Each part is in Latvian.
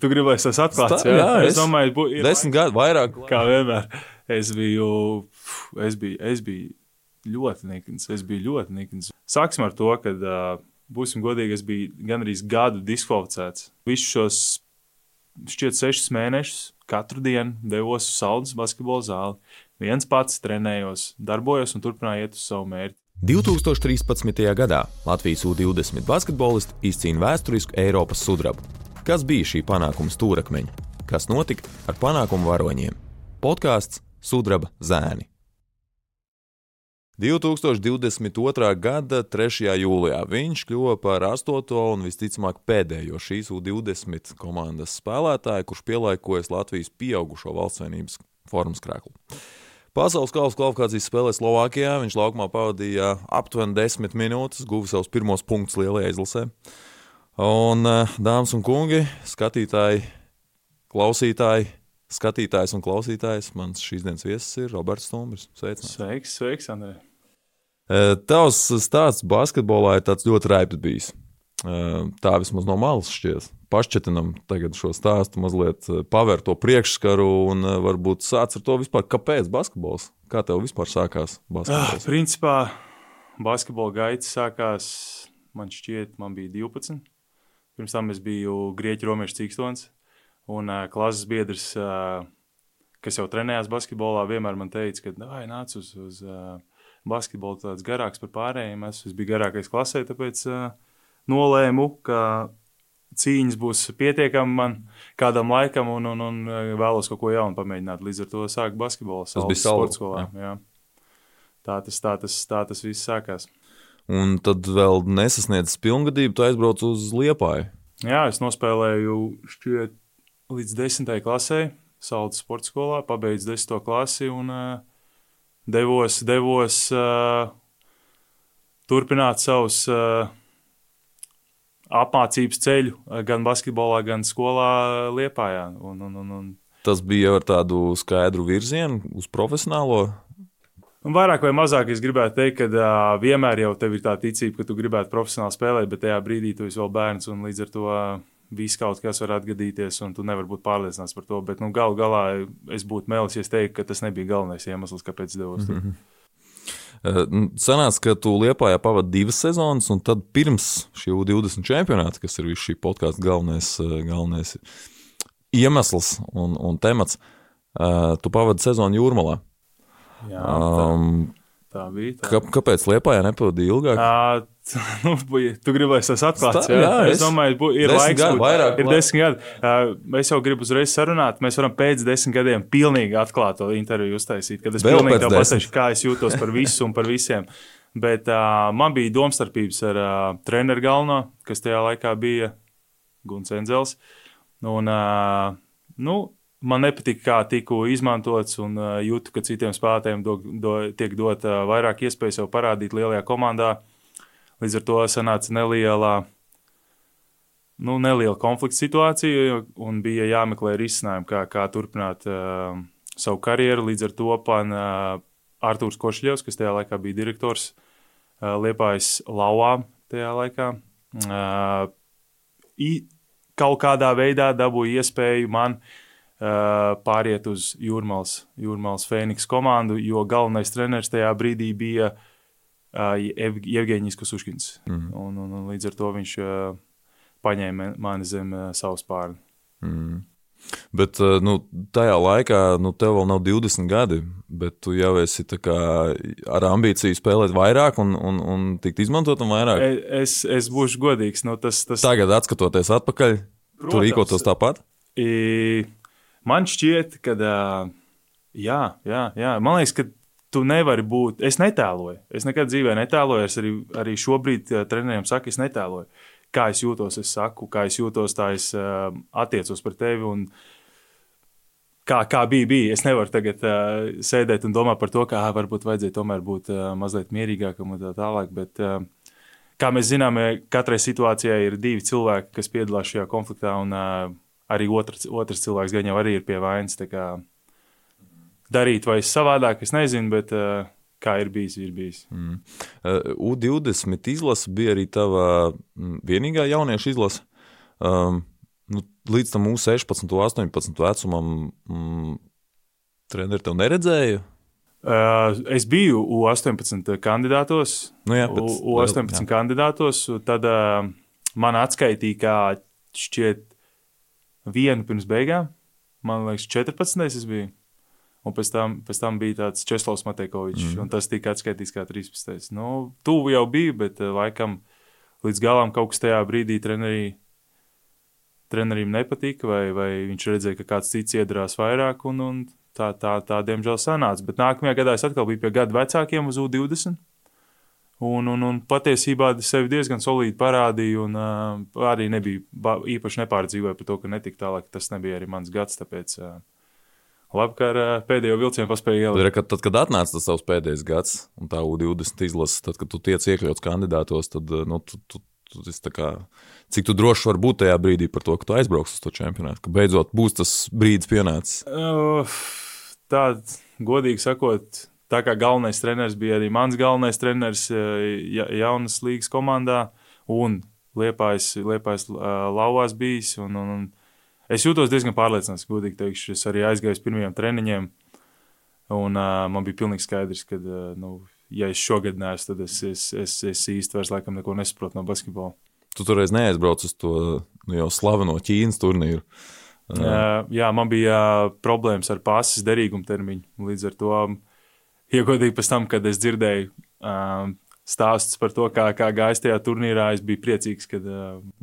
Tu gribēji tas atklāts? Tā, jā, es es- domāju, bū, ir Desmit gadu vairāk. kā vienmēr. Es biju, es biju, es biju ļoti nikns. Es biju ļoti nikns. Sāksim ar to, ka, būsim godīgi, es biju gandrīz gadu diskvalificēts. Visus šos šķiet sešus mēnešus katru dienu devos uz Saudas basketbola zāli. Viens pats trenējos, darbojos un turpināju iet uz savu mērķi. 2013. gadā Latvijas U-20 basketbolisti izcīna vēsturisku Eiropas sudrabu. Kas bija šī panākuma stūrakmeņa? Kas notika ar panākumu varoņiem? Podkāsts Sudraba zēni. 2022. gada 3. jūlijā viņš kļuva par 8. un visticamāk pēdējo šīs U-20 komandas spēlētāju, kurš pielāgojas Latvijas pieaugušo valstsvienības formas krēklu. Pasaules kausa kvalifikācijas spēlē Slovākijā viņš laukumā pavadīja aptuveni 10 minūtes, guva savus pirmos punktus lielajā izlasē. Un, eh, dāmas un kungi, skatītāji, klausītāji, skatītājs un klausītājs, mans šīs dienas viesis ir Roberts Stumbrs. Sveicināts! Sveiks, sveiks, Andrej! Eh, Tavs stāsts basketbolā ir tāds ļoti raibs bijis. Eh, Tā vismaz no malas šķiet. Pašķetinam tagad šo stāstu, mazliet pavērt to priekšskaru un varbūt sāc ar to vispār, kāpēc basketbols? Kā tev vispār sākās Ah, basketbols? principā basketbola gaita sākās, man šķiet, man bija 12. Pirms tam es biju Grieķu romiešu cīkstons. Un uh, klases biedrs, uh, kas jau trenējās basketbolā, vienmēr man teica, ka vai nāc uz, uz uh, basketbolu tāds garāks par pārējiem. Es, es biju garākais klasē, tāpēc uh, nolēmu, ka cīņas būs pietiekami man kādam laikam, un, un, un vēlos kaut ko jaunu pamēģināt. Līdz ar to sāku basketbolu. Tas bija sporta skolā. Jā. Tā tas, tā, tas, tā tas viss sākās. Un tad vēl nesasniedzis pilngadību, tu aizbrauc uz Liepāju. Jā, es nospēlēju šķiet līdz desmitajai klasē, Saldas sporta skolā, pabeidzu desmito klasi un uh, devos, devos uh, turpināt savus uh, apmācības ceļu gan basketbolā, gan skolā Liepājā. Un, un, un, un Tas bija ar tādu skaidru virzienu uz profesionālo. Un vairāk vai mazāk es gribētu teikt, ka uh, vienmēr jau tev ir tā ticība, ka tu gribētu profesionāli spēlēt, bet tajā brīdī tu esi vēl bērns un līdz ar to uh, viss kaut kas var atgadīties, un tu nevari būt pārliecināts par to. Bet nu, galu galā es būtu melis, ja es teiktu, ka tas nebija galvenais iemesls, kāpēc devos tur. Eh, nu, Sanāca, ka tu Liepājā pavadi divas sezonas, un tad pirms šī U20 čempionāta, kas ir visu šī podkāstu galvenais, galvenais iemesls un, un temats, tu pavadi sezonu jūrmalā. Jā, tā, Um, tā bija. Tā. kā, kāpēc Liepājā nepavadīja ilgāk? Uh, nu, tu gribēji tas atklāt. Tā- Jā, jā, jā, es- es domāju, ir laiks. būt- vairāk, ir lai- desmit gadi. Uh, es jau gribu uzreiz sarunāt. Mēs varam pēc desmit gadiem pilnīgi atklāto interviju uztaisīt. Kad es Vēl pilnīgi tev pateikšu, kā es jūtos par visu un par visiem. Bet uh, man bija domstarpības ar uh, treneru galveno, kas tajā laikā bija Guns Enzels. Un, uh, nu, man nepatika, kā tiku izmantots, un uh, jūtu, ka citiem spēlētājiem do, do, tiek dot uh, vairāk iespēju sev parādīt lielajā komandā. Līdz ar to sanāca neliela, nu, neliela konflikta situācija, un bija jāmeklē risinājumi, kā, kā turpināt uh, savu karjeru. Līdz ar to pan uh, Artūrs Košļevs, kas tajā laikā bija direktors uh, Liepājas lauvā tajā laikā, uh, i, kaut kādā veidā dabūja iespēju man uh, pāriet uz Jūrmālas, Jūrmālas Fēniks komandu, jo galvenais treneris tajā brīdī bija Ev- Jevgeņijs Kusuškins. Mhm. Un, un, un līdz ar to viņš uh, paņēma mani zem savu spārnu. Mm. Bet eh, nu, tajā laikā, nu, tev vēl nav 20 gadi, bet tu jau esi kā ar ambīciju spēlēt vairāk un, un, un tikt izmantotam vairāk. E- Es, es būšu godīgs. Nu, tas, tas, Tagad, skatoties atpakaļ, tu Protams. rīkotos tāpat. I, man šķiet, ka. Uh, jā, jā, jā, man liekas, ka tu nevari būt. Es netēloju. Es nekad dzīvē netēloju. Es arī, arī šobrīd uh, treneriem saku, es netēloju. Kā es jūtos, es saku, kā es jūtos, tā es uh, attiecos par tevi. Un, Kā, kā bija, bija. Es nevaru tagad uh, sēdēt un domāt par to, kā ā, varbūt vajadzēja tomēr būt uh, mazliet mierīgākam un tā tālāk. Bet, uh, kā mēs zinām, katrai situācijai ir divi cilvēki, kas piedalās šajā konfliktā, un uh, arī otrs, otrs cilvēks gan jau arī ir pie vainas. Darīt vai savādāk, es nezinu, bet uh, kā ir bijis, ir bijis. Mm. Uh, U20 izlase bija arī tava mm, vienīgā jauniešu izlase. Um, nu, līdz tam mūsu 16, 18 vecumam mm, treneri tev neredzēja? Uh, es biju U18 kandidātos. Nu jā, pēc, U18 jā. kandidātos. Tad uh, man atskaitīja, kā šķiet, vienu pirms beigām. Man liekas, 14. es biju. Un pēc tam, pēc tam bija tāds Česlavs Matekovičs, mm. un tas tika atskaitīts kā 13. Nu, tuvu jau bija, bet uh, laikam līdz galam kaut kas tajā brīdī trenerī, trenerim nepatika, vai, vai viņš redzēja, ka kāds cits iedarās vairāk, un, un tā, tā, tā diemžēl sanāca. Bet nākamajā gadā es atkal biju pie gadu vecākiem uz U20. Un, un, un patiesībā sevi diezgan solīdi parādīju, un uh, arī nebija īpaši nepārdzīvoju par to, ka netika tālāk. Tas nebija arī mans gads. Tāpēc, uh, Labi, ka ar uh, pēdējo vilcienu paspēju ielikt. Tad, tad, kad atnāca tas savs pēdējais gads, un tā U20 izlase, tad, kad tu tiec iekļauts kandidātos, tad nu, tu, tu, tu, tu kā, cik tu drošs vari būt tajā brīdī par to, ka tu aizbrauks uz to čempionātu, ka beidzot būs tas brīdis pienācis. Uh, tā, godīgi sakot, tā kā galvenais treneris bija arī mans galvenais treneris eh, ja, jaunas līgas komandā un Liepājas, Liepājas lauvās bijis. Un, un, un es jūtos diezgan pārliecināts, godīgi teikšu. Es arī aizgāju uz pirmajiem treniņiem, un uh, man bija pilnīgi skaidrs, ka, uh, nu, ja es šogad neesmu, tad es, es, es, es īsti vairs laikam neko nesaprotu no basketbola. Tu toreiz neaizbrauc uz to nu, jau slaveno Ķīnas turnīru. Uh, Jā, jā man bija problēmas ar pasas derīguma termiņu. Līdz ar to, iegodīgi pēc tam, kad es dzirdēju stāstus par to, kā, kā gājis tajā turnīrā, es biju priecīgs, ka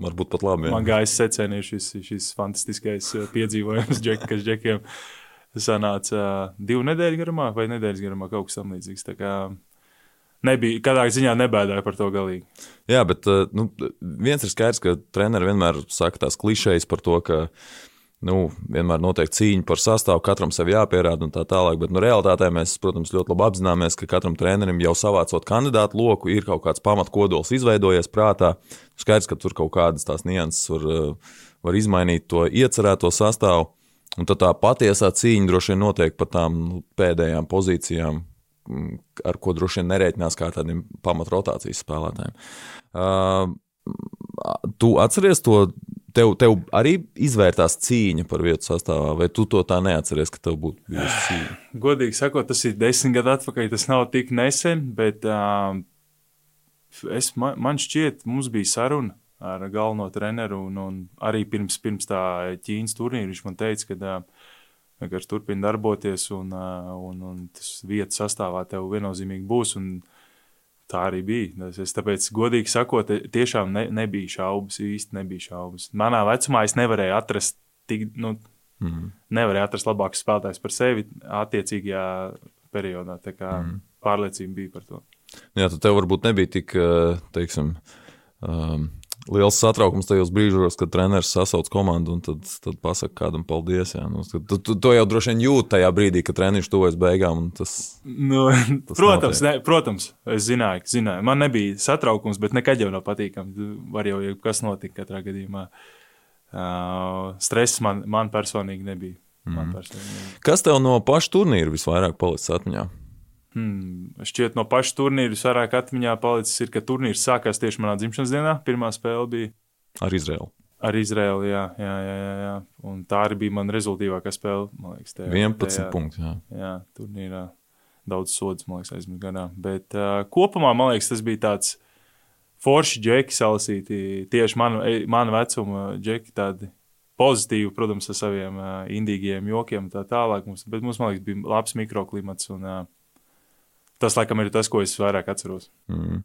varbūt pat labi. Jā. Man gājis secēnī šis, šis fantastiskais piedzīvojums, džek, kas džekiem sanāca divu nedēļu garumā vai nedēļas garumā, kaut kas tamlīdzīgs nebija, kādā ziņā nebēdāja par to galīgi. Jā, bet nu, viens ir skaidrs, ka treneri vienmēr saka tās klišejas par to, ka nu, vienmēr notiek cīņa par sastāvu, katram sev jāpierāda un tā tālāk. Bet nu, realitātē mēs, protams, ļoti labi apzināmies, ka katram trenerim jau savācot kandidātu loku, ir kaut kāds pamatkodols izveidojies prātā. Skaidrs, ka tur kaut kādas tās nianses var, var izmainīt to iecerēto sastāvu. Un tad tā patiesā cīņa droši vien notiek par tām nu, pēdējām pozīcijām, ar ko droši vien nerēķinās kā tādiem pamatrotācijas spēlētājiem. Uh, tu atceries to tev, tev arī izvērtās cīņa par vietu sastāvā, vai tu to tā neatceries, ka tev būtu bijusi cīņa? Godīgi sakot, tas ir desmit gadu atpakaļ, tas nav tik nesen, bet uh, es, man, man šķiet, mums bija saruna ar galveno treneru, un, un arī pirms, pirms tā Ķīnas turnīra viņš man teica, ka uh, vienkārši turpina darboties, un, un, un tas vietas sastāvā tev viennozīmīgi būs. Un, Tā arī bija. Es tāpēc, godīgi sakot, tiešām ne, nebija šaubas, īsti nebija šaubas. Manā vecumā es nevarēju atrast, tik, nu, mm -hmm. nevarēju atrast labākus spēlētājus par sevi attiecīgajā periodā. Tā kā mm -hmm. pārliecība bija par to. Jā, tad tev varbūt nebija tik, eh, teiksim, um, liels satraukums tajos brīžos, kad treneris sasauc komandu un tad, tad pasakā kādam paldies. Jā, nu, tu, tu, to jau droši vien jūti tajā brīdī, kad treneris tuvojas beigām. Tas, nu, tas protams, ne, protams, es zināju, zināju, man nebija satraukums, bet nekad jau nav patīkami. Var jau kas notika katrā gadījumā. Uh, stress man, man personīgi nebija. Mm. Man personīgi nebija. Kas tev no paša turnīra visvairāk palicis atmiņā? Hmm, šķiet, no paša turnīra vairāk atmiņā palicis, ir, ka turnīrs sākās tieši manā dzimšanas dienā. Pirmā spēle bija ar Izraelu. Ar Izraelu, jā, jā, jā, jā, jā. Un tā arī bija mana rezultātīvākā spēle. Liekas, tajā, 11 tajā, punkti. Jā, jā turnīrā daudz sodas, man liekas, aizmirst gadā. Bet uh, kopumā, man liekas, tas bija tāds forši džeki salasīti. Tieši man, man vecuma džeki tādi pozitīvi, protams, ar saviem uh, indīgiem jokiem tā tālāk. Mums, bet mums, man liekas, bija labs mikroklimats. Un, uh, Tas, laikam, ir tas, ko es vairāk atceros. Mm.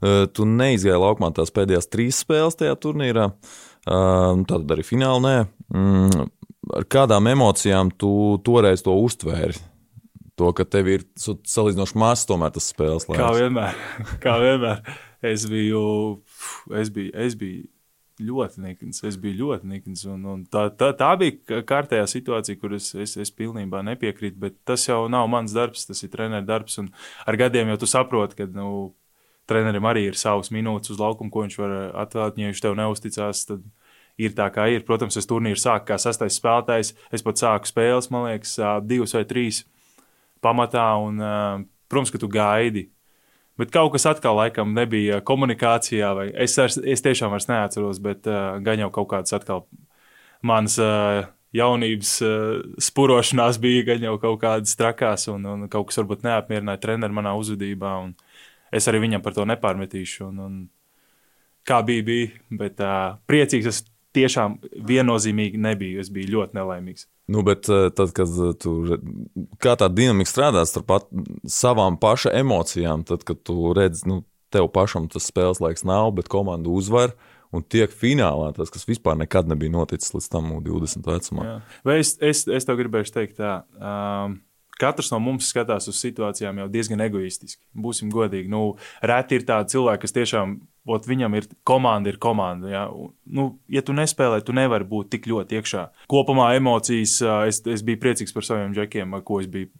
Uh, tu neizgāji laukumā tās pēdējās trīs spēles tajā turnīrā. Uh, tad arī finālā nē. Mm. Ar kādām emocijām tu toreiz to uztvēri? To, ka tev ir salīdzinoši maz tomēr tas spēles laiks. Kā vienmēr. Kā vienmēr. Es biju, es biju, es biju ļoti nikns. Es biju ļoti nikns. Un, un tā, tā, tā bija kārtējā situācija, kur es, es, es pilnībā nepiekrītu. Bet tas jau nav mans darbs, tas ir treneris darbs. Un ar gadiem jau tu saproti, ka nu, trenerim arī ir savas minūtes uz laukuma, ko viņš var atvēlēt. Ja viņš tev neusticās, tad ir tā, kā ir. Protams, es turnīru sāku kā sastais spēlētājs. Es pat sāku spēles, man liekas, divas vai trīs pamatā. Un, protams, ka tu gaidi Bet kaut kas atkal laikam nebija komunikācijā, vai es, vairs, es tiešām vairs neatceros, bet uh, gan jau kaut kādas atkal manas uh, jaunības uh, spurošanās bija gan jau kaut kādas trakās, un, un kaut kas varbūt neapmierināja treneru manā uzvedībā. Es arī viņam par to nepārmetīšu. Un, un kā bija, bija. Bet uh, priecīgs es tiešām viennozīmīgi nebiju. Es biju ļoti nelaimīgs. Nu, bet tad, kad tu kā tā dinamika strādā starp savām paša emocijām, tad, kad tu redzi, nu, tev pašam tas spēles laiks nav, bet komanda uzvar. Un tiek finālā tas, kas vispār nekad nebija noticis līdz tam 20 vecumā. Jā. Vai es, es, es tev gribēju teikt, tā. Um, Katrs no mums skatās uz situācijām jau diezgan egoistiski. Būsim godīgi. Nu, reti ir tādi cilvēki, kas tiešām, ot, viņam ir komanda, ir komanda. Ja, nu, ja tu nespēlē, tu nevari būt tik ļoti iekšā. Kopumā emocijas, es, es biju priecīgs par saviem džekiem, ko es biju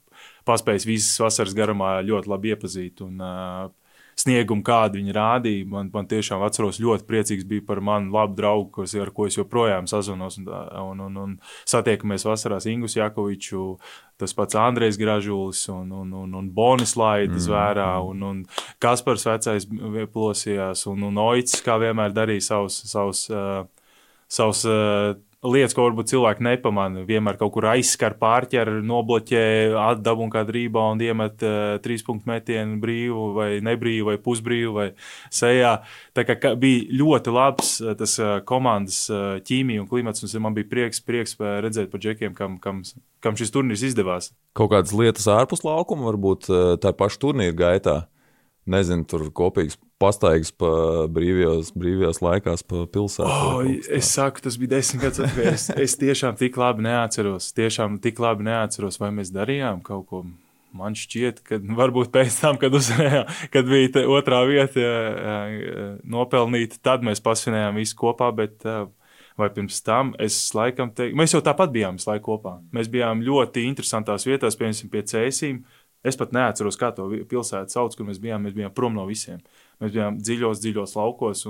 paspējis visas vasaras garumā ļoti labi iepazīt. Un, uh, sniegumu, kādu viņi rādīja. Man, man tiešām atceros, ļoti priecīgs bija par manu labu draugu, kas, ar ko es joprojām sazvanos. Un, un, un, un satiekamies vasarās Ingus Jakoviču, tas pats Andrejs Gražulis un, un, un, un Bonis Laidis mm. vērā, un, un Kaspars vecais plosījās, un, un Oits, kā vienmēr darīja savus, savus, uh, savus uh, lietas, ko varbūt cilvēki nepamanā. Vienmēr kaut kur aizskar pārķer, nobloķē, atdabū kādu reboundu, iemet uh, trīs punktu metienu brīvu vai nebrīvu vai pusbrīvu vai sejā. Tā kā bija ļoti labs eh, tas uh, komandas uh, ķīmija un klimats, un man bija prieks, prieks redzēt par džekiem, kam, kam, kam šis turnīrs izdevās. Kaut kādas lietas ārpus laukuma varbūt tā paša turnīra gaitā. Nezinu, tur kopīgs pastaigas pa brīvajos, brīvajos laikās pa pilsētu. Oh, es saku, tas bija desmit gadus atpakaļ. Es, es tiešām tik labi neatceros. Tiešām tik labi neatceros, vai mēs darījām kaut ko. Man šķiet, ka varbūt pēc tam, kad, uzvarējām, kad bija otrā vieta nopelnīta, tad mēs pasvinējām visu kopā. Bet, Vai pirms tam es laikam teiktu, mēs jau tāpat bijām visu laiku kopā. Mēs bijām ļoti interesantās vietās, piemēram, pie cēsīm. Es pat neatceros, kā to pilsētu sauc, kur mēs bijām. Mēs bijām prom no visiem. Mēs bijām dziļos, dziļos laukos.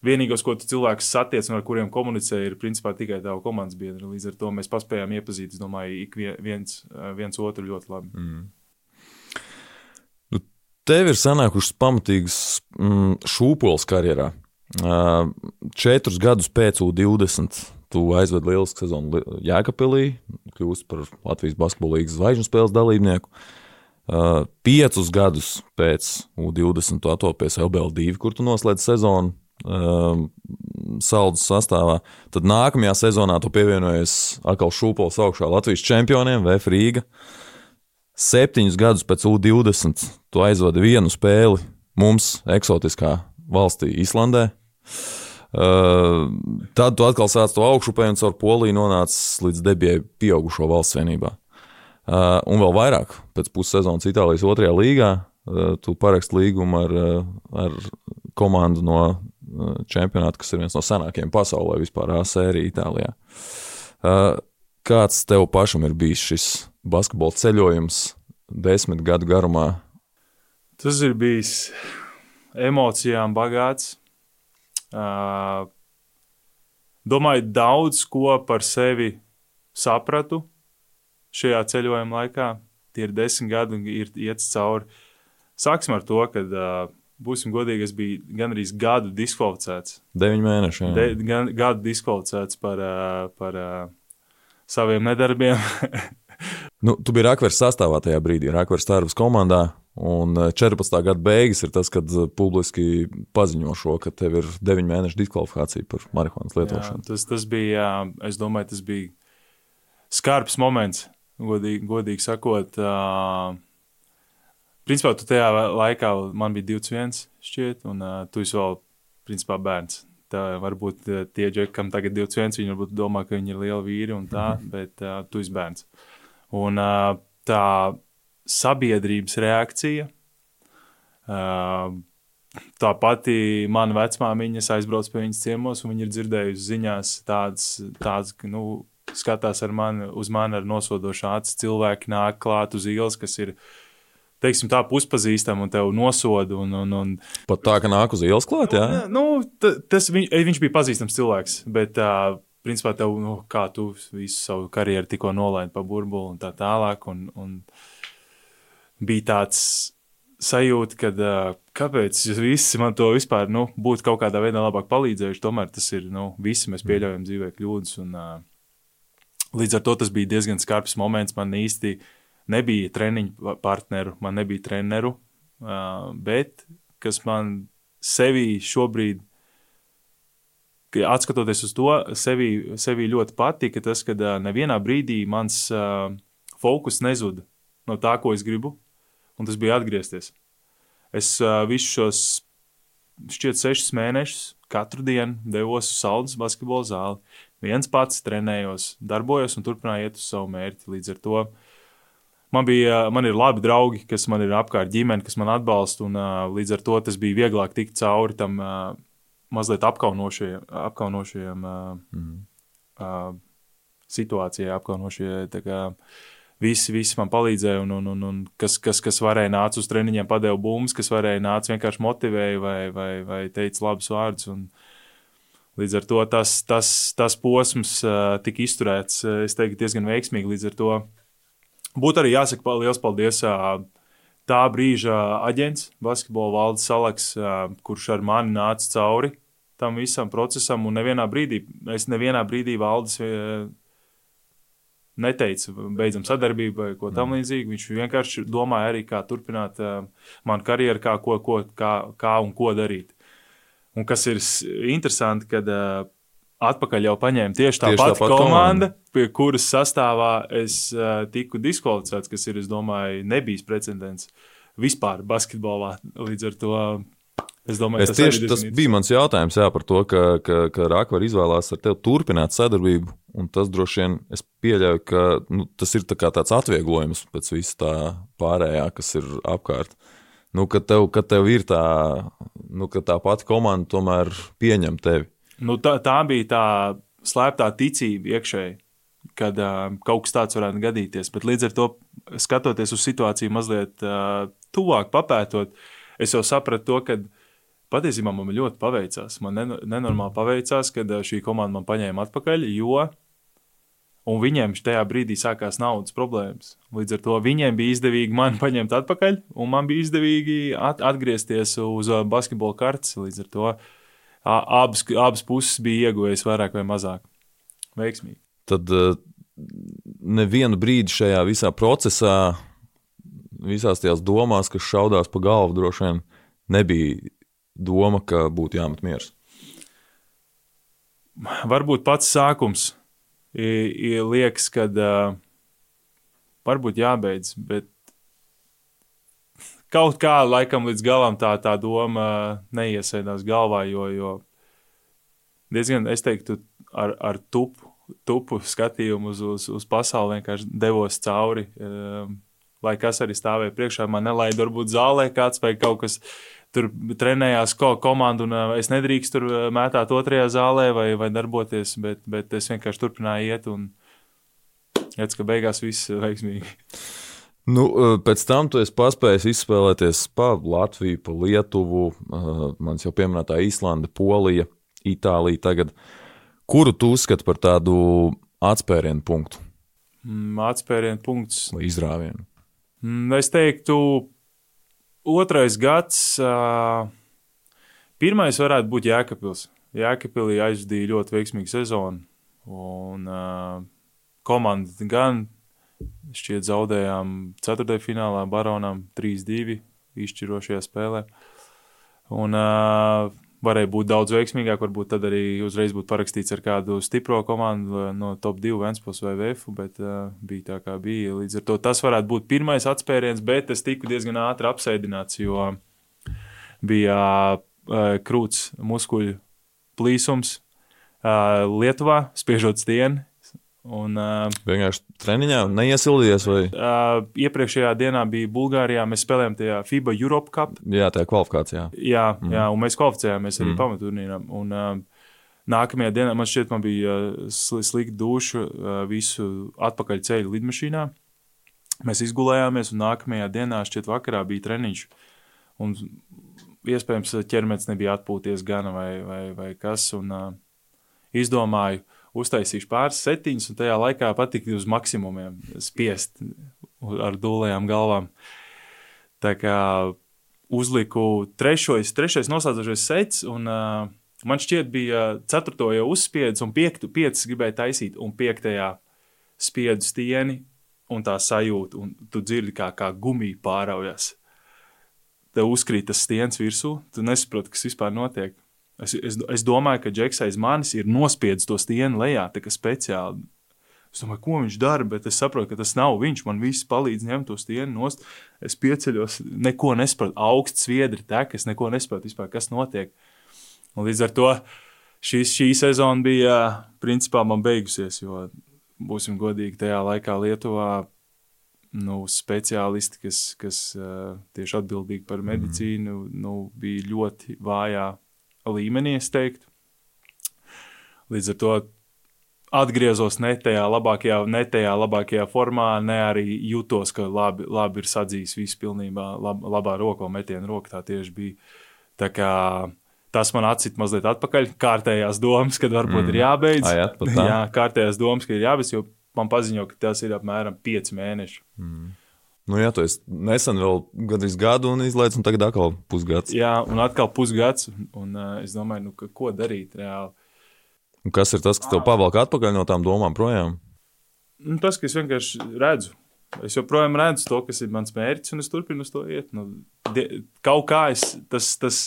Vienīgos, ko cilvēks satiek un ar kuriem komunicē, ir principā tikai tava komandas biedri. Līdz ar to mēs paspējām iepazīt, es domāju, ik viens, viens otru ļoti labi. Mm. Nu, tev ir sanākušas pamatīgas mm, šūpoles karjerā. Uh, četrus gadus pēc U20 tu aizvedi lielisku sezonu Jēkabīlī, kļūsi par Latvijas basketbola līnijas zvaigžņu spēles dalībnieku. Uh, Uh, piecus gadus pēc U20 tu atopies LBL2, kur tu noslēdz sezonu uh, saldus sastāvā. Tad nākamajā sezonā tu pievienojies atkal šūpoles augšā Latvijas čempioniem, VF Rīga. Septiņus gadus pēc U20 tu aizvadi vienu spēli mums, eksotiskā valstī, Islandē. Uh, tad tu atkal sāc to augšupēju un caur Poliju nonācis līdz debijai pieaugušo valsts vienībā. Uh, un vēl vairāk, pēc pussezonas Itālijas otrajā līgā, uh, tu paraksti līgumu ar, uh, ar komandu no čempionāta, kas ir viens no senākajiem pasaulē, vispār A sērija Itālijā. Kāds tev pašam ir bijis šis basketbola ceļojums desmit gadu garumā? Tas ir bijis emocijām bagāts. Domāju, daudz ko par sevi sapratu šajā ceļojuma laikā. Tie ir desmit gadi un ir iet cauri. Sāksim ar to, ka, uh, būsim godīgi, es biju gandrīz gadu diskvalificēts. Deviņi mēneši. Jā. De, gan, gadu diskvalificēts par, uh, par uh, saviem nedarbiem. nu, tu biji Rakvers sastāvā tajā brīdī, Rakvers Tārvas komandā. Un 14. gada beigas ir tas, kad publiski paziņo šo, ka tev ir 9 mēnešu diskvalifikācija par marihuānas lietošanu. Jā, tas, tas bija, jā, es domāju, tas bija skarbs moments godīgi, godīgi sakot. Uh, principā, tu tajā laikā man bija 21, šķiet, un uh, tu esi vēl, principā, bērns. Tā varbūt tie džeki, kam tagad ir 21, viņi varbūt domā, ka viņi ir lieli vīri un tā, mm -hmm. bet uh, tu esi bērns. Un uh, tā sabiedrības reakcija. Uh, tā pati mana vecmāmiņa aizbrauc pie viņas ciemos, un viņa ir dzirdējusi ziņās tādas, tādas nu, skatās ar mani, uz mani ar nosodošu acu. Cilvēki nāk klāt uz ielas, kas ir teiksim, tā puspazīstama un tevi nosoda. Un, un, un... Pat tā, ka nāk uz ielas klāt, jā? jā nu, tas, viņ, viņš bija pazīstams cilvēks, bet, uh, principā, tev, nu, kā tu visu savu karjeru tikko nolaidi pa burbuli un tā tālāk. Un, un bija tāds sajūta, ka uh, kāpēc visi man to vispār nu, būtu kaut kādā veidā labāk palīdzējuši. Tomēr tas ir, nu, visi mēs pieļaujam dzīvē kļūdas. Un, uh, līdz ar to tas bija diezgan skarbs moments. Man īsti nebija treniņu partneru, man nebija treneru, bet kas man sevī šobrīd atskatoties uz to, sevi, sevi ļoti patika tas, ka nevienā brīdī mans fokus nezuda no tā, ko es gribu, un tas bija atgriezties. Es visus šos šķiet sešus mēnešus katru dienu devos uz Saldus basketbola zāli. Viens pats trenējos, darbojos un turpināju iet uz savu mērķi. Līdz ar to man, bija, man ir labi draugi, kas man ir apkārt, ģimene, kas man atbalsta. Un, uh, līdz ar to tas bija vieglāk tikt cauri tam uh, mazliet apkaunošajiem uh, mm. uh, situācijai, apkaunošajai. Visi, visi man palīdzēja, un, un, un, un kas, kas, kas varēja nāca uz treniņiem, padeva bumbas, kas varēja nāca vienkārši motivēja vai, vai, vai teica labus vārdus. Un, līdz ar to tas, tas, tas posms tika izturēts, es teiktu, diezgan veiksmīgi. Līdz ar to būtu arī jāsaka liels paldies tā brīža aģents, basketbola valdes salaks, kurš ar mani nāca cauri tam visam procesam, un nevienā brīdī, es nevienā brīdī valdes neteica, beidzam sadarbību vai ko tamlīdzīgu. Viņš vienkārši domāja arī, kā turpināt manu karjeru, kā, ko, ko, kā, kā un ko darīt. Un kas ir interesanti, kad uh, atpakaļ jau paņēma tieši tā tieši pati komanda, komanda, pie kuras sastāvā es uh, tiku diskvalificēts, kas ir, es domāju, nebijis precedents vispār basketbolā. Līdz ar to Es domāju, es tas, tieši, tas bija mans jautājums jā, par to, ka, ka, ka Rākvar izvēlās ar tevi turpināt sadarbību. Tas droši vien es pieļauju, ka nu, tas ir tā tāds atvieglojums pēc vis tā pārējā, kas ir apkārt. Nu, kad, tev, kad tev ir tā, nu, ka tā pati komanda tomēr pieņem tevi. Nu, tā, tā bija tā slēptā ticība iekšēji, kad uh, kaut kas tāds varētu gadīties. Bet līdz ar to, skatoties uz situāciju mazliet uh, tuvāk, papētot, es jau sapratu to, ka patiesībā man ļoti paveicās. Man nenormāli paveicās, kad šī komanda man paņēma atpakaļ, jo viņiem tajā brīdī sākās naudas problēmas. Līdz ar to viņiem bija izdevīgi mani paņemt atpakaļ, un man bija izdevīgi at atgriezties uz basketbola kartes. Līdz ar to abas, abas puses bija ieguvējas vairāk vai mazāk. Veiksmīgi. Tad nevienu brīdi šajā visā procesā, visās tajās domās, kas šaudās pa galvu, droši vien nebija doma, ka būtu jāmet miers? Varbūt pats sākums ir liekas, ka uh, varbūt jābeidz, bet kaut kā laikam līdz galam tā, tā doma neiesēdās galvā, jo, jo diezgan, es teiktu, ar, ar tupu, tupu skatījumu uz, uz, uz pasauli vienkārši devos cauri. Um, lai kas arī stāvēja priekšā, man nelaida varbūt zālē kāds vai kaut kas tur trenējās ko, komanda, un es nedrīkstu tur mētāt otrajā zālē vai, vai darboties, bet, bet es vienkārši turpināju iet un redzu, ka beigās viss veiksmīgi. Nu, pēc tam tu esi paspējis izspēlēties pa Latviju, pa Lietuvu, mans jau pieminētā Īslanda, Polija, Itālija. Tagad. Kuru tu uzskati par tādu atspērienu punktu? Mm, atspērienu punkts. Vai izrāvienu? Mm, es teiktu, Otrais gads, pirmais varētu būt Jēkabils. Jēkabīlī aizdīja ļoti veiksmīgu sezonu. Un uh, komanda gan šķiet zaudējām 4. finālā Baronam 3-2 izšķirošajā spēlē. Un uh, varēja būt daudz veiksmīgāk. Varbūt tad arī uzreiz būtu parakstīts ar kādu stipro komandu no top 2 Vēnspils vai VF, bet uh, bija tā kā bija. Līdz ar to tas varētu būt pirmais atspēriens, bet es tiku diezgan ātri apsēdināts, jo bija uh, krūts muskuļu plīsums uh, Lietuvā, spiežot stieni. Un, uh, Vienkārši treniņā neiesildies. Vai? Uh, iepriekšējā dienā bija Bulgārijā. Mēs spēlējām tajā FIBA Europe Cup. Jā, tajā kvalifikācijā. Jā, mm. jā un mēs kvalificējāmies arī mm. pamaturnīram. Un, uh, nākamajā dienā man šķiet, man bija uh, slikta duša uh, visu atpakaļ ceļu lidmašīnā. Mēs izgulējāmies, un nākamajā dienā, šķiet, vakarā bija treniņš. Un, iespējams, ķermenis nebija atpūties gan vai, vai, vai kas. Un, uh, izdomāju, uh, uztaisīšu pāris setiņus, un tajā laikā patika uz maksimumiem spiest ar dūlējām galvām. Tā kā uzliku trešais, trešais noslēdzošais sets. Un, uh, man šķiet, bija ceturto jau uzspiedis, un piektu, piecas gribēja taisīt, un piektajā spiedu stieni, un tā sajūta, un tu dzirdi, kā, kā gumija pāraujas. Tev uzkrīt tas stiens virsū, tu nesaproti, kas vispār notiek. Es, es, es domāju, ka Džeks aiz manis ir nospiedis to stieni lejā, tā kā speciāli. Es domāju, ko viņš dara, bet es saprotu, ka tas nav viņš. Man viss palīdz ņemt to stieni nost. Es pieceļos, neko nesaprotu. Augsts sviedri tek, es neko nesaprotu vispār, kas notiek. Un līdz ar to šis, šī sezona bija principā man beigusies, jo būsim godīgi tajā laikā Lietuvā. Nu, speciālisti, kas, kas uh, tieši atbildīgi par medicīnu, mm. nu, bija ļoti vājā līmenī, es teiktu. Līdz ar to atgriezos ne tajā labākajā, ne tajā labākajā formā, ne arī jutos, ka labi, labi ir sadzījis viss pilnībā, lab, labā rokā, metiena roka. Tā tieši bija. Tā kā tas man atcīt mazliet atpakaļ. Kārtējās domas, kad varbūt mm. ir jābeidz. Ai, jā, jā, kārtējās domas, ka ir jābeidz, jo man paziņo, ka tas ir apmēram 5 mēneši. Mm. Nu, jā, esi nesen vēl gandrīz gadu un izlaiž, un tagad atkal pusgads. Jā, un atkal pusgads. Un, uh, es domāju, nu, ka, ko darīt reāli. Un kas ir tas, kas tev pavalk atpakaļ no tām domām projām? Nu, tas, ka es vienkārši redzu. Es joprojām redzu to, kas ir mans mērķis, un es turpinu to iet. Nu, die, kaut kā es tas, tas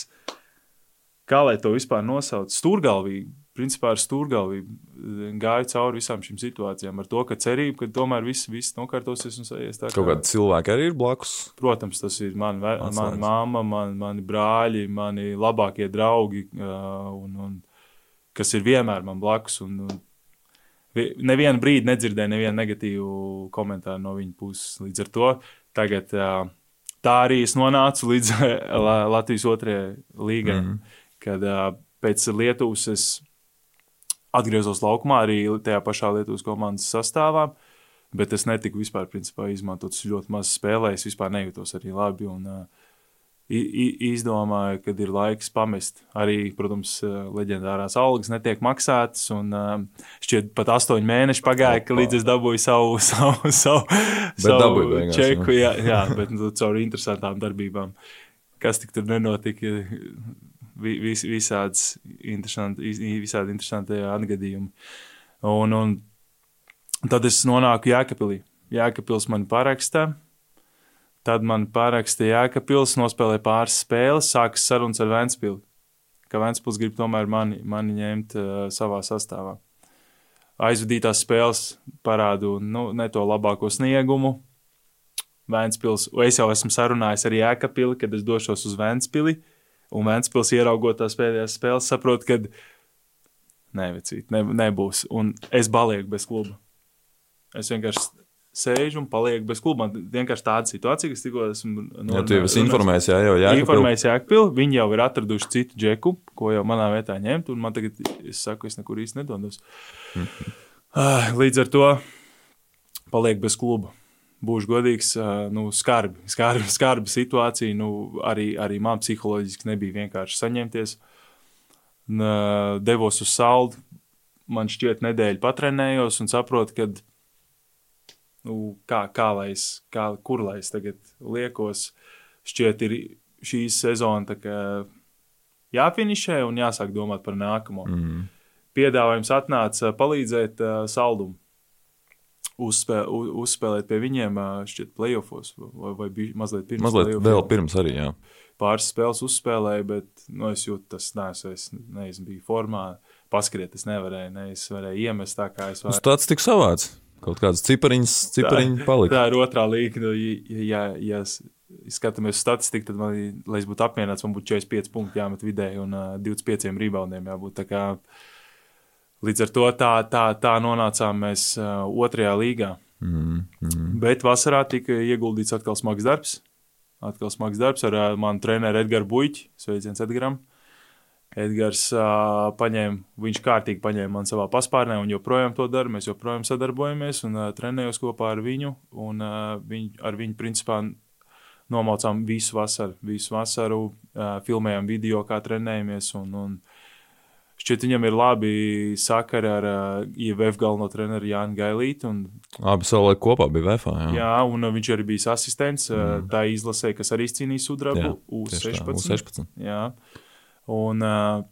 kā lai to vispār nosauc, stūrgalvīgi. Principā ar stūrgalvību eh, gāju cauri visām šīm situācijām, ar to, ka cerība, ka tomēr viss, viss nokārtosies un sajies tā. Kā... Kaut kādi cilvēki arī ir blakus. Protams, tas ir man, mana mamma, man, mani brāļi, mani labākie draugi, uh, un, un, kas ir vienmēr man blakus. Un, un, Nevienu brīdi nedzirdēju nevienu negatīvu komentāru no viņa puses. Līdz ar to tagad uh, tā arī es nonācu līdz Latvijas otrajai līgai. Mm -hmm kad pēc Lietuvas es atgriezos laukumā arī tajā pašā Lietuvas komandas sastāvā. Bet es netiku vispār principā, izmantot ļoti maz spēlējis, vispār nejūtos arī labi. Un, uh, izdomāju, kad ir laiks pamest. Arī, protams, leģendārās algas netiek maksātas. Un, šķiet, pat astoņi mēneši pagāja, ka līdz es dabūju savu, savu, savu, savu beigās, čeku. Jā, jā bet nu, caur interesantām darbībām. Kas tik tur nenotika? Vis, visādas interesanti, visādi interesanti atgadījumi. Un, un tad es nonāku Jēkabīlī. Jēkabils man paraksta. Tad man paraksta Jēkabils, nospēlēja pāris spēles, sākas sarunas ar Vēnspili. Ka Vēnspils grib tomēr mani, mani ņemt uh, savā sastāvā. Aizvadītās spēles parādu nu, ne to labāko sniegumu. Vēnspils, es jau esmu sarunājis ar Jēkabili, kad es došos uz Vēnspili. Uh, Un Vēnspils ieraugot tās pēdējās spēles, saprot, ka nevecīt, ne, nebūs. Un es balieku bez kluba. Es vienkārši sēžu un palieku bez kluba. Man vienkārši tāda situācija, kas tikko esmu no, jā, tu jau esi informējis, jā, jau Jākapil. Informējis Jākapil, viņi jau ir atraduši citu džeku, ko jau manā vietā ņemt, un man tagad, es saku, es nekur īsti nedodos. Mm -hmm. Līdz ar to paliek bez kluba būšu godīgs, nu, skarbi, skarbi, skarbi situācija. Nu, arī, arī man psiholoģiski nebija vienkārši saņemties. Devos uz saldu, man šķiet, nedēļu patrenējos un saprotu, ka nu, kā, kā lai es, kā, kur lai es tagad liekos. Šķiet, ir šī sezona jāfinišē un jāsāk domāt par nākamo. Mm. Piedāvājums atnāca palīdzēt uh, saldumu uzspē, uzspēlēt pie viņiem, šķiet, playoffs vai, vai bija mazliet pirms. Mazliet vēl pirms arī, jā. Pāris spēles uzspēlēju, bet nu, es jūtu, tas neesmu, es neesmu biju formā. Paskriet, es nevarēju, ne, es varēju iemest tā, kā es varēju. Tas tāds tik savāds. Kaut kādas cipariņas, cipariņas palika. Tā ir otrā līga. Nu, ja, ja, ja skatāmies uz statistiku, tad, man, lai es būtu apmierināts, man būtu 45 punkti jāmet vidēji un uh, 25 reboundiem jābūt. Tā kā, uh, Līdz ar to tā, tā, tā nonācām mēs uh, otrajā līgā. Mm, mm. Bet vasarā tika ieguldīts atkal smags darbs. Atkal smags darbs ar uh, manu treneru Edgars Buļķi. Sveiciens Edgars. Edgars uh, paņēma, viņš kārtīgi paņēma man savā paspārnē un joprojām to dara. Mēs joprojām sadarbojamies un uh, trenējos kopā ar viņu. Un, uh, viņ, ar viņu principā nomaucām visu vasaru. Visu vasaru uh, filmējām video, kā trenējamies. Un, un, Šķiet, viņam ir labi sakari ar uh, IVF galveno treneru Jānu Gailītu. Abi savulaik kopā bija VFA. Jā, jā un uh, viņš arī bija asistents mm. tā izlasē, kas arī izcīnīja sudrabu U16. U16. Jā. Un, uh,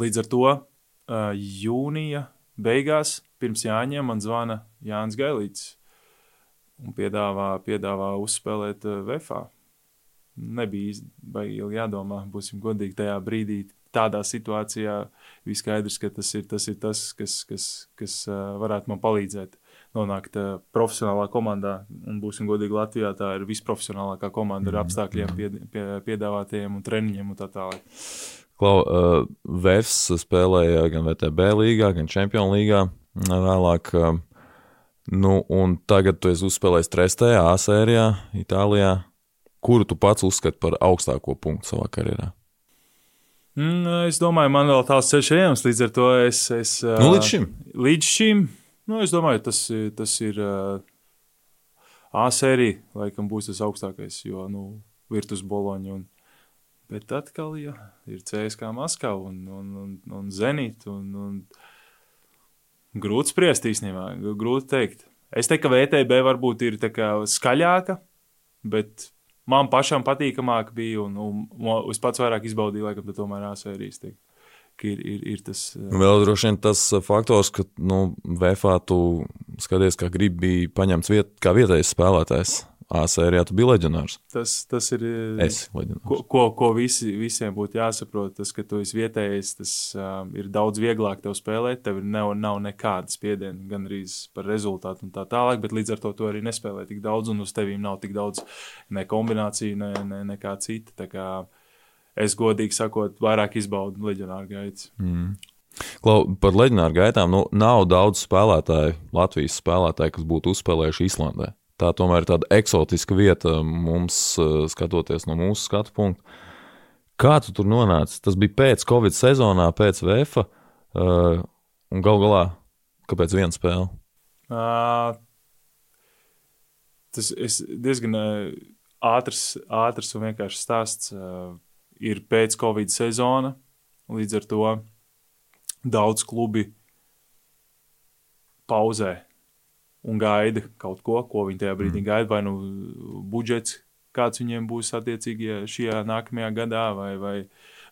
līdz ar to uh, jūnija beigās, pirms Jāņiem, man zvana Jānis Gailīts un piedāvā, piedāvā uzspēlēt uh, VFA. Nebija baigi jādomā, būsim godīgi tajā brīdī. Tādā situācijā bija skaidrs, ka tas ir tas, ir tas kas, kas, kas varētu man palīdzēt nonākt profesionālā komandā. Un būsim godīgi, Latvijā tā ir visprofesionālākā komanda ar mhm, apstākļiem, pie, pie, piedāvātajiem un treniņiem un tā tālāk. Klau, uh, Vēfs spēlēja gan VTB līgā, gan Čempionu līgā vēlāk. Uh, nu, un tagad tu esi uzspēlējis trešajā A sērijā, Itālijā. Kuru tu pats uzskati par augstāko punktu savā karjerā? Mm, es domāju, man vēl tāds ceļš ejams, līdz ar to es. es nu, līdz šim? Līdz šim Nu, es domāju, tas, tas ir A sērija, laikam būs tas augstākais, jo nu, virtus boloņi. Un, bet atkal ja, ir CSK Maskava un, un, un, un Zenīt. Un, un, grūti spriest īstenībā, grūti teikt. Es teiktu, ka VTB varbūt ir skaļāka, bet man pašam patīkamāk bija un, un, un es pats vairāk izbaudīju, laikam, tomēr A sērijas. Teikt ir, ir, ir tas. Uh... Vēl droši vien tas faktors, ka nu, VFā tu skaties, kā gribi bija paņemts viet, kā vietējais spēlētājs. A sērijā tu biji leģionārs. Tas, tas ir. Uh, es ko, ko, ko visi, visiem būtu jāsaprot, tas, ka tu esi vietējais, tas um, ir daudz vieglāk tev spēlēt. Tev nav, nav nekāda spiediena, gan arī par rezultātu un tā tālāk, bet līdz ar to tu arī nespēlē tik daudz, un uz tevīm nav tik daudz ne kombināciju, ne, ne, nekā cita. Tā kā, es godīgi sakot, vairāk izbaudu leģionāru gaitas. Mm. Klau, par leģionāru gaitām nu, nav daudz spēlētāju, Latvijas spēlētāju, kas būtu uzspēlējuši Islandē. Tā tomēr ir tāda eksotiska vieta mums, eh, skatoties no mūsu skatu punkta. Kā tu tur nonāci? Tas bija pēc Covid sezonā, pēc VF, uh, eh, un gal galā, kāpēc viena spēle? Uh, tas ir diezgan uh, ātrs, ātrs un vienkāršs stāsts. Uh, ir pēc Covid sezona. Līdz ar to daudz klubi pauzē un gaida kaut ko, ko viņi tajā brīdī mm. gaida. Vai nu budžets, kāds viņiem būs attiecīgi šajā nākamajā gadā, vai, vai,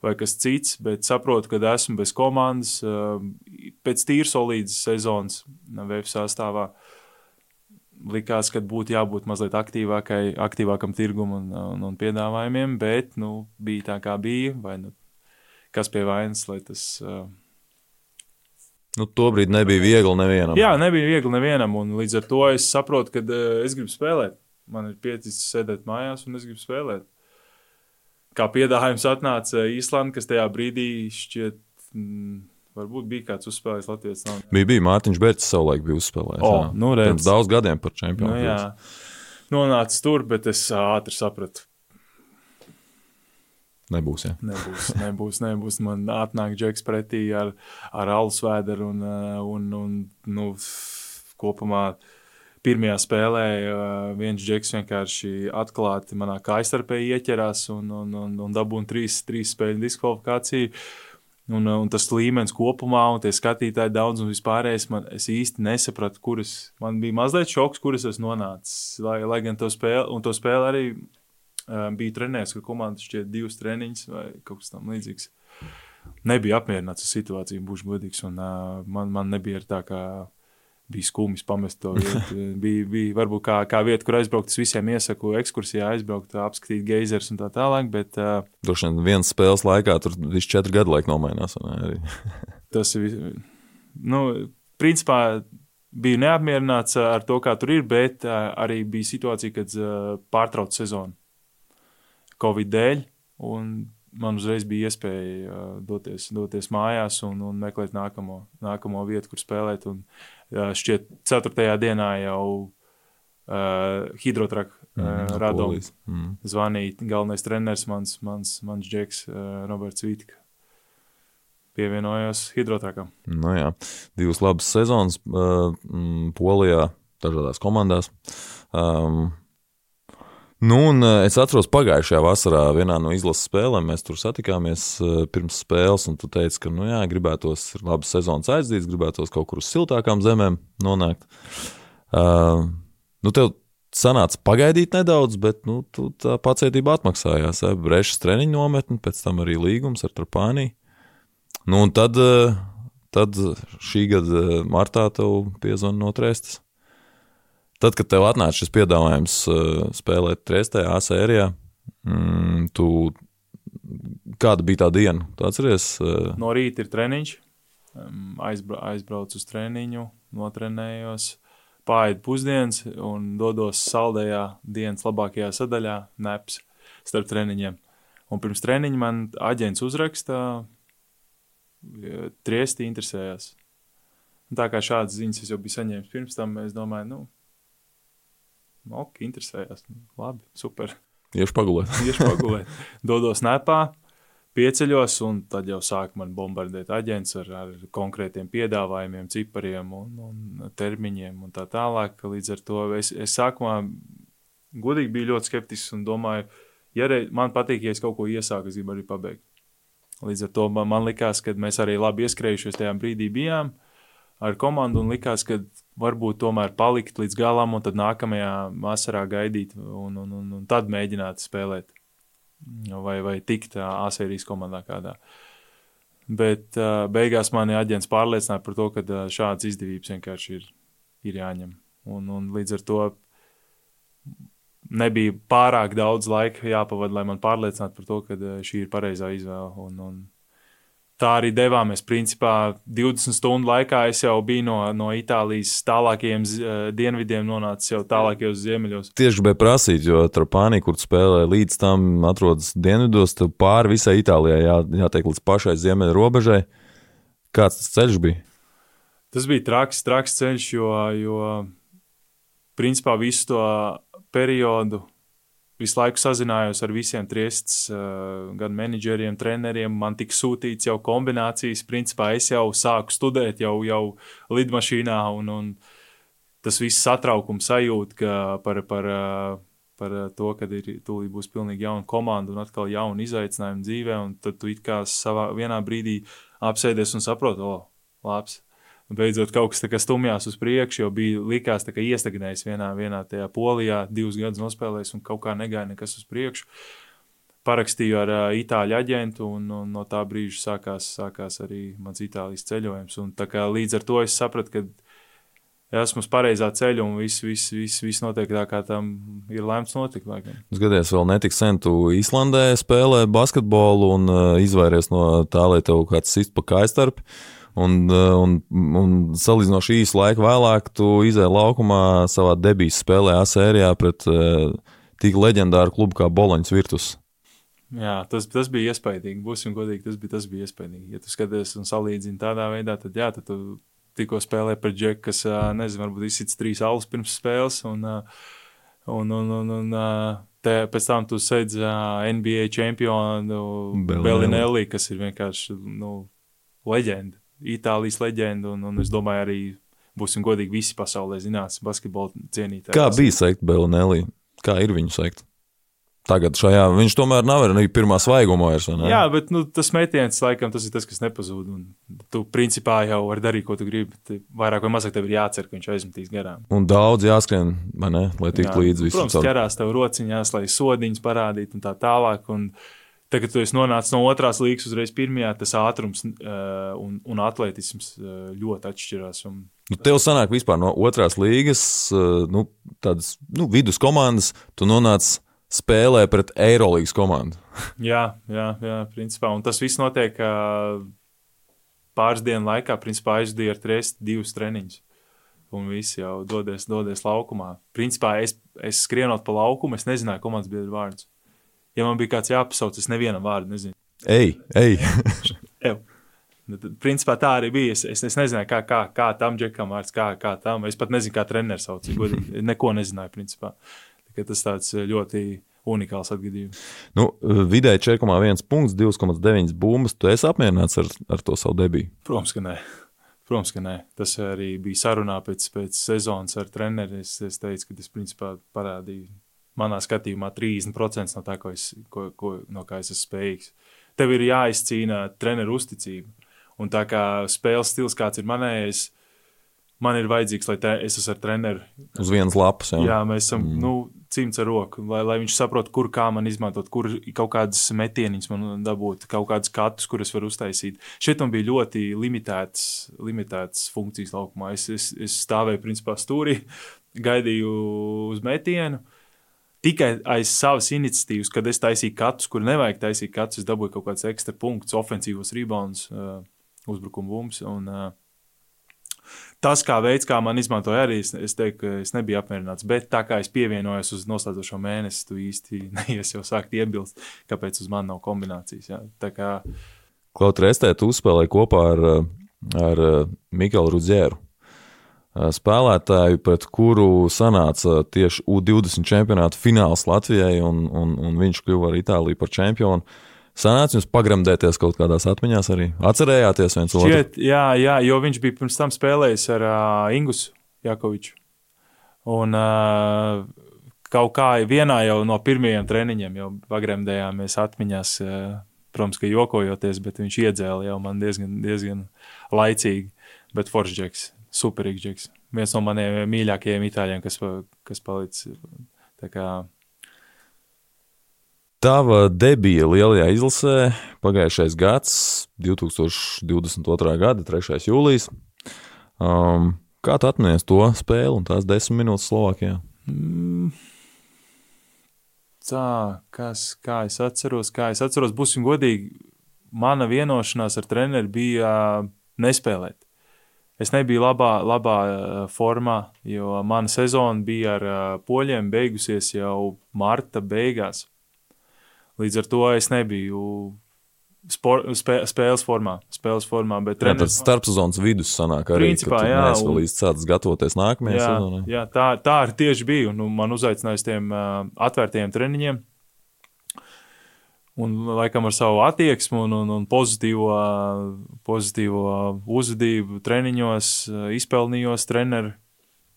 vai kas cits. Bet saprotu, ka esmu bez komandas, pēc tīra solīdas sezonas VF sastāvā. Likās, ka būtu jābūt mazliet aktīvākai, aktīvākam tirgumam un, un, un piedāvājumiem, bet nu, bija tā, kā bija. Vai, nu, kas pie vainas, lai tas. Uh... Nu, Tobrīd nebija viegli nevienam. Jā, nebija viegli nevienam. Līdz ar to es saprotu, ka uh, es gribu spēlēt. Man ir pieticis sēdēt mājās, un es gribu spēlēt. Kā piedāvājums atnāca Īslanda, kas tajā brīdī šķiet. Mm, Varbūt bija kāds uzspēlējis Latvijas monētu. Bija, bija Mārtiņš Bērts, savulaik bija uzspēlējis. O, jā. nu. Pirms daudz gadiem par čempionu. Nu, jā, nonācis tur, bet es ātri sapratu. Nebūs, ja. nebūs, nebūs, nebūs. Man atnāk džeks pretī ar, ar alus vēderu un, un, un nu, kopumā pirmajā spēlē viens džeks vienkārši atklāti manā kājstarpē ieķerās un, un, un, un dabūna trīs, trīs spēļu diskvalifikāciju. Un, uh, un tas līmenis kopumā, un tie skatītāji daudz un vispārējais, man īsti nesapratu, kuras man bija mazliet šoks, kuras es nonācu. Lai, lai gan to spēli, un to spēli arī uh, bija trenējis, ka komanda šķiet divas treniņas vai kaut kas tam līdzīgs. Nebija apmierināts ar situāciju, būšu godīgs, un uh, man, man nebija tā kā bija skumjas pamest to vietu. bija, bija varbūt kā, kā vieta, kur aizbraukt. Es visiem iesaku ekskursijā aizbraukt, apskatīt geizers un tā tālāk. Bet, uh, Droši vien vienas spēles laikā tur viss četri gadu laika nomainās. tas ir. Nu, principā biju neapmierināts ar to, kā tur ir, bet arī bija situācija, kad uh, pārtrauc sezonu Covid dēļ. Man uzreiz bija iespēja uh, doties, doties mājās un, un meklēt nākamo, nākamo vietu, kur spēlēt. Un, uh, šķiet, 4. dienā jau uh, hidrotraka uh, radonis mm. zvanīja galvenais treneris, mans, mans, mans džeks, uh, Roberts Vītika. Pievienojos hidrotrakam. Nu jā, divas labas sezonas uh, Polijā, dažādās komandās. Um, Nu, un eh, es atceros, pagājušajā vasarā vienā no izlases spēlēm mēs tur satikāmies eh, pirms spēles, un tu teici, ka, nu, jā, gribētos labas sezonas aizdīt, gribētos kaut kur uz siltākām zemēm nonākt. Uh, nu, tev sanāca pagaidīt nedaudz, bet nu, tā pacietība atmaksājās. Ja? Brešas treniņu nometne, pēc tam arī līgums ar Trapāniju. Nu, un tad, tad šī gada martā tev piezvanīja no Trēstas. Tad, kad tev atnāca šis piedāvājums uh, spēlēt trešajā A sērijā, mm, tu, kāda bija tā diena? Tu atceries? Uh... No rīta ir treniņš, aizbra aizbraucu uz treniņu, notrenējos, pāriet pusdienas un dodos saldējā dienas labākajā sadaļā, neps starp treniņiem. Un pirms treniņa man aģents uzraksta, triesti interesējās. Un tā kā šādas ziņas es jau biju saņēmis pirms tam, es domāju, nu, ok, interesējās. Labi, super. Iešu pagulēt. Iešu pagulēt. Dodos nepā, pieceļos, un tad jau sāk man bombardēt aģents ar, ar konkrētiem piedāvājumiem, cipariem un, un termiņiem un tā tālāk. Līdz ar to es, es sākumā godīgi biju ļoti skeptisks un domāju, ja re, man patīk, ja es kaut ko iesāku, es gribu arī pabeigt. Līdz ar to man, man likās, ka mēs arī labi ieskrējušies tajā brīdī bijām ar komandu un likās, ka varbūt tomēr palikt līdz galam, un tad nākamajā vasarā gaidīt, un, un, un, un tad mēģināt spēlēt vai, vai tikt A-sērijas komandā kādā. Bet uh, beigās mani aģents pārliecināja par to, ka uh, šādas izdevības vienkārši ir, ir jāņem. Un, un līdz ar to nebija pārāk daudz laika jāpavada, lai man pārliecinātu par to, ka uh, šī ir pareizā izvēle. Un, un, tā arī devāmies. Principā 20 stundu laikā es jau biju no, no Itālijas tālākajiem uh, dienvidiem, nonācis jau tālākajos ziemeļos. Tieši gribēju prasīt, jo Trapānī, kur spēlē līdz tam, atrodas dienvidos, tad pāri visai Itālijai jā, jātiek līdz pašai ziemeļa robežai. Kāds tas ceļš bija? Tas bija traks, traks ceļš, jo, jo principā visu to periodu visu laiku sazinājos ar visiem triestas, uh, gan menedžeriem, treneriem. Man tika sūtīts jau kombinācijas. Principā es jau sāku studēt, jau, jau lidmašīnā. Un, un tas viss satraukums sajūta par, par, par to, ka ir tūlīt būs pilnīgi jauna komanda un atkal jauna izaicinājuma dzīvē. Un tad tu it kā savā vienā brīdī apsēdies un saproti, o, labs beidzot kaut kas stumjās uz priekšu, jo bija likās, ka iestagnējis vienā, vienā tajā polijā, divus gadus nospēlējis un kaut kā negāja nekas uz priekšu. Parakstīju ar uh, itāļu aģentu, un, un no tā brīža sākās, sākās arī mans itālijas ceļojums. Un, kā, līdz ar to es sapratu, ka esmu uz pareizā ceļa un viss, viss, viss, viss notiek tā, kā tam ir lēmts notikt. Es gadījos, vēl netik sen tu Īslandē spēlē basketbolu un uh, izvairies no tā, lai tev kāds sist pa kājstarpi. Un, eh, un, un salīdzinoši īsu laiku vēlāk, tu izēji laukumā savā debijas spēlē A sērijā pret uh, tik leģendāru klubu kā Boloņas Virtus. Jā, tas, tas bija iespaidīgi. Būsim godīgi, tas bija, tas bija iespaidīgi. Ja tu skaties un salīdzini tādā veidā, tad jā, tad tu tikko spēlē pret džeku, kas, uh, nezinu, varbūt izsits trīs alus pirms spēles. Un, un, un, un, un te, pēc tam tu sēdz NBA čempionu Belinelli, kas ir vienkārši nu, leģenda. Itālijas leģenda, un, un es domāju, arī būsim godīgi, visi pasaulē zinās basketbola cienītāji. Kā bija sekt Belinelli? Kā ir viņu sekt? Tagad šajā viņš tomēr nav arī pirmā svaiguma vairs. Jā, bet nu, tas metiens, laikam, tas ir tas, kas nepazūd. Tu principā jau vari darīt, ko tu gribi. Vairāk vai mazāk tev ir jācer, ka viņš aizmetīs garām. Un daudz jāskrien, ne, lai tiktu līdz visam. Protams, ķerās tev rociņās, lai sodiņas parādītu un tā tālāk. Un, uh, Tagad, kad tu nonāc no otrās līnijas uzreiz pirmajā, tas ātrums uh, un, un atletisms uh, ļoti atšķirās. Un, nu, tev sanāk vispār no otrās līgas, uh, nu, tādas nu, vidus komandas, tu nonāc spēlē pret Eirolandes komandu. jā, jā, jā, principā. Un tas viss notiek uh, pāris dienu laikā. Principā aizdīja ar trīs, divus treniņus. Un viss jau dodies, dodies laukumā. Principā es, es skrienot pa laukumu, es nezināju komandas biedru vārdus ja man bija kāds jāpasauc, es nevienam vārdu nezinu. Ej, ej! Nu, principā tā arī bija. Es, es, es nezināju, kā, kā, kā tam džekam vārds, kā, kā tam. Es pat nezinu, kā treneris sauc. Godīgi, neko nezināju, principā. Tas tāds ļoti unikāls atgadījums. Nu, vidēji 4,1 punkts, 2,9 bumbas. Tu esi apmierināts ar, ar to savu debiju? Protams, ka nē. Protams, ka nē. Tas arī bija sarunā pēc, pēc sezonas ar treneri. Es, es teicu, ka es principā parādīju manā skatījumā 30% no tā, ko es, ko, ko, no kā es esmu spējīgs. Tev ir jāizcīna treneru uzticība. Un tā kā spēles stils, kāds ir manējais, man ir vajadzīgs, lai te, es esmu ar treneru. Uz vienas lapas. Jā, jā mēs esam mm. nu, cimds ar roku, lai, lai viņš saprotu, kur kā man izmantot, kur kaut kādas metieniņas man dabūt, kaut kādas katus, kuras var uztaisīt. Šeit man bija ļoti limitēts, limitēts funkcijas laukumā. Es, es, es stāvēju principā stūrī, gaidīju uz metienu. Tikai aiz savas iniciatīvas, kad es taisīju katus, kur nevajag taisīt katus, es dabūju kaut kādus ekstra punktus, ofensīvos rebounds, uh, uzbrukuma bumbu. Uh, tas, kā veids, kā man izmantoja, arī es, es teiktu, ka es nebiju apmierināts. Bet tā kā es pievienojos uz noslēdzošo mēnesi, tu īsti neies jau sākt iebilst, kāpēc uz mani nav kombinācijas. Tā kā Kaut restē tu uzspēlēji kopā ar, ar Mikelu Rudzēru. Spēlētāju, pret kuru sanāca tieši U20 čempionāta fināls Latvijai, un, un, un viņš kļuva ar Itāliju par čempionu. Sanāca jums pagremdēties kaut kādās atmiņās arī? Atcerējāties viens otru? Šķiet, jā, jā, jo viņš bija pirms tam spēlējis ar uh, Ingusu Jakoviču. Un uh, kaut kā vienā jau no pirmajiem treniņiem jau pagremdējāmies atmiņās. Uh, protams, ka jokojoties, bet viņš iedzēla jau man diezgan, diezgan laicīgi. Bet Forsģeks, superīgs džeks. Viens no maniem mīļākajiem itāļiem, kas, kas palicis. Tava debija lielajā izlasē pagājušais gads, 2022. gada 3. jūlijas. Um, kā tu atceries to spēli un tās desmit minūtes Slovākijā? Mm. Tā, kas, kā es atceros, kā es atceros, būsim godīgi, mana vienošanās ar treneri bija nespēlēt. Es nebiju labā, labā formā, jo mana sezona bija ar poļiem beigusies jau marta beigās. Līdz ar to es nebiju spor, spē, spēles formā. Spēles formā bet jā, tad starpsezonas vidus sanāk arī. Principā, jā. Mēs vēl līdz sācis gatavoties nākamajai jā, sezonai. Jā, tā, tā arī tieši bija. Nu, man uzaicināja uz tiem uh, atvērtiem treniņiem. Un, laikam, ar savu attieksmi un, un, un pozitīvo, pozitīvo uzvedību treniņos izpelnījos treneru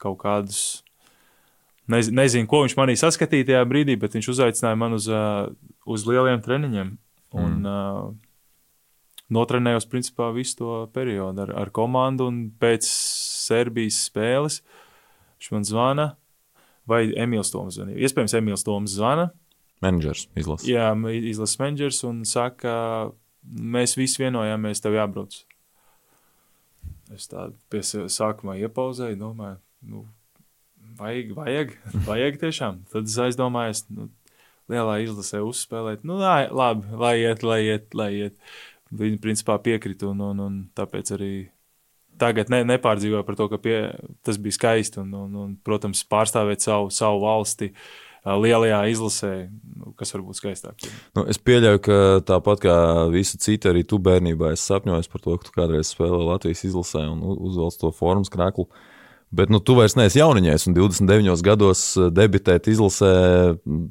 kaut kādus Nez, nezinu, ko viņš manī saskatīja tajā brīdī, bet viņš uzaicināja mani uz, uz lieliem treniņiem. Un, mm. uh, notrenējos principā visu to periodu ar, ar komandu. Pēc Serbijas spēles viņš man zvana, vai Emīls Toms zvanīja. Iespējams, Emīls Toms zvana. Menedžers izlases. Jā, izlases menedžers un saka, mēs visi vienojāmies, tev jābrauc. Es tādu pie sākumā iepauzēju, domāju, nu, vajag, vajag, vajag tiešām. Tad es aizdomājos, nu, lielā izlasē uzspēlēt. Nu, lai, labi, lai iet, lai iet, lai iet. Viņi principā piekrita, un, un, un tāpēc arī tagad ne, nepārdzīvoju par to, ka pie, tas bija skaisti. Un, un, un, protams, pārstāvēt savu, savu valsti lielajā izlasē, nu, kas var būt skaistāk. Nu, es pieļauju, ka tāpat kā visi citi, arī tu bērnībā esi sapņojis par to, ka tu kādreiz spēlēji Latvijas izlasē un uzvelc to formas krāklu. Bet nu, tu vairs neesi jauniņais, un 29 gados debitēt izlasē,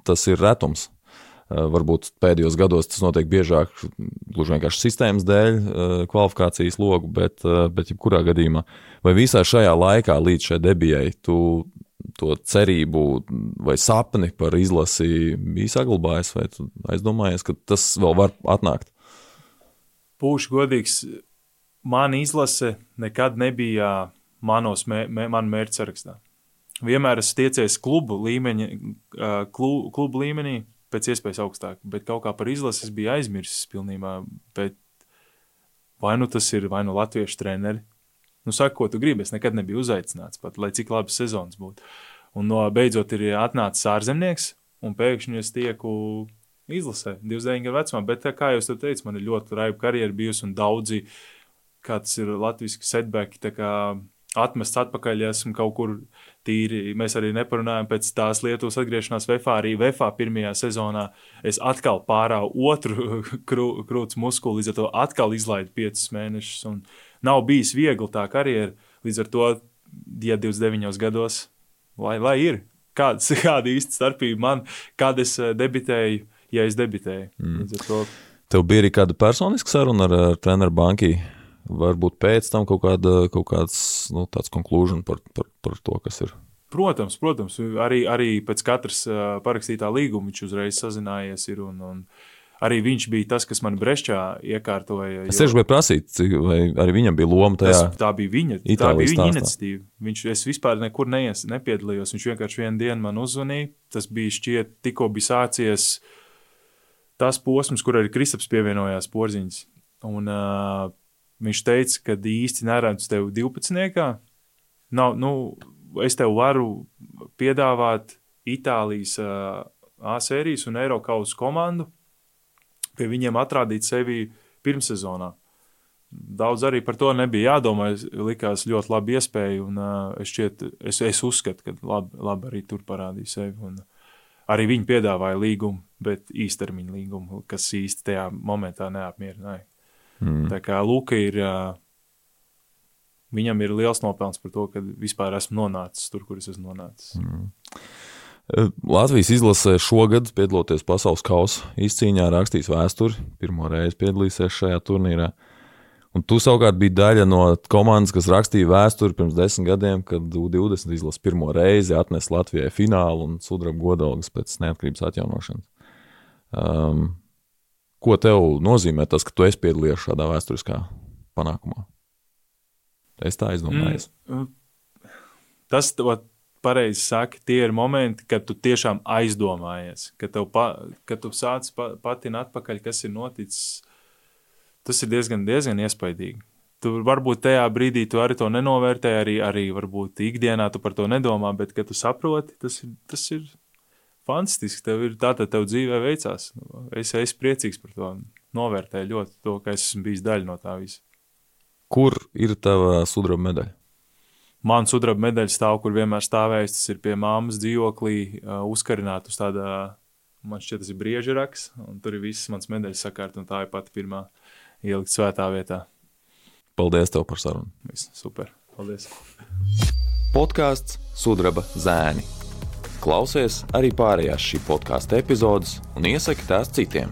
tas ir retums. Varbūt pēdējos gados tas notiek biežāk, gluži vienkārši sistēmas dēļ, kvalifikācijas logu, bet, bet jebkurā gadījumā, vai visā šajā laikā līdz šai debijai, tu to cerību vai sapni par izlasi biji saglabājis, vai aizdomājies, ka tas vēl var atnākt? Būšu godīgs, man izlase nekad nebija manos mē, mē, manu mērķu sarakstā. Vienmēr esmu tiecies klubu, līmeņa, klubu, klubu līmenī, pēc iespējas augstāk, bet kaut kā par izlasi es biju aizmirsis pilnībā. Bet vai nu tas ir, vai nu latviešu treneri. Nu, saka, ko tu gribi. Es nekad nebiju uzaicināts, pat lai cik labs sezonas būtu. Un no beidzot ir atnācis ārzemnieks, un pēkšņi es tieku izlasē, 29 gadu vecumā. Bet, kā jau teicu, man ir ļoti raiba karjera bijusi, un daudzi, kā tas ir latviešu setbacki, atmests atpakaļ, ja esmu kaut kur tīri. Mēs arī neparunājam pēc tās Lietuvas atgriešanās VFā. Arī VFā pirmajā sezonā es atkal pārāvu otru krū, krūts muskuli, līdz ar to atkal izlaidu piecus mēnešus. Nav bijis viegli tā karjera. Līdz ar to, ja 29 gados, lai, lai ir kāds, kāda īsta starpība man, kad es eh, debitēju, ja es debitēju. Mm. Tev bija arī kāda personiska saruna ar, ar treneru Banku? varbūt pēc tam kaut, kāda, kaut kāds nu, tāds konklūžs par, par, par to, kas ir. Protams, protams, arī, arī pēc katras uh, parakstītā līguma viņš uzreiz sazinājies. Ir, un, un arī viņš bija tas, kas man brešķā iekārtoja. Es tieši gribēju prasīt, vai arī viņam bija loma tajā. Tas, tā bija viņa, tā Itālijas bija viņa iniciatīva. Viņš, es vispār nekur neies, nepiedalījos. Viņš vienkārši vienu dienu man uzzvanīja. Tas bija šķiet, tikko bija sācies tas posms, kur arī Kristaps pievienojās porziņš. Un uh, viņš teica, ka īsti neredz tevi 12. Nav, nu, es tev varu piedāvāt Itālijas uh, A sērijas un Eiropas komandu, pie viņiem atrādīt sevi pirmssezonā. Daudz arī par to nebija jādomā. Es likās ļoti labi iespēja, un es, šķiet, es, es uzskatu, ka labi, labi arī tur parādīja sevi. Un, arī viņi piedāvāja līgumu, bet īstermiņa līgumu, kas īsti tajā momentā neapmierināja. Mm. Tā kā Luka ir, viņam ir liels nopelns par to, ka vispār esmu nonācis tur, kur es esmu nonācis. Mm. Latvijas izlasē šogad, piedaloties pasaules kausa izcīņā, rakstīs vēsturi. Pirmo reizi piedalīsies šajā turnīrā. Un tu savukārt biji daļa no komandas, kas rakstīja vēsturi pirms desmit gadiem, kad U20 izlase pirmo reizi atnesa Latvijai finālu un sudraba godalgas pēc neatkarības atjaunošanas. Um, ko tev nozīmē tas, ka tu esi piedalījies šādā vēsturiskā panākumā? Es tā izdomāju. Mm, tas vat, pareizi saka, tie ir momenti, kad tu tiešām aizdomājies, kad, pa, kad tu sāc pa, patin atpakaļ, kas ir noticis. Tas ir diezgan, diezgan iespaidīgi. Tu varbūt tajā brīdī tu arī to nenovērtē, arī, arī varbūt ikdienā tu par to nedomā, bet, kad tu saproti, tas ir, tas ir fantastiski. Tev ir tā, tad tev dzīvē veicās. Es esmu priecīgs par to. Novērtēju ļoti to, ka es esmu bijis daļa no tā visa. Kur ir tava sudraba medaļa? Man sudraba medaļa stāv, kur vienmēr stāvējis. Tas ir pie māmas dzīvoklī, uzkarināta uz tāda, man šķiet, tas ir brieža raks, un tur ir visas manas medaļas sakārt, un tā ir pati pirmā ielikt svētā vietā. Paldies tev par sarunu. Viss super. Paldies. Podkāsts Sudraba zēni. Klausies arī pārējās šī podkāstu epizodes un iesaki tās citiem.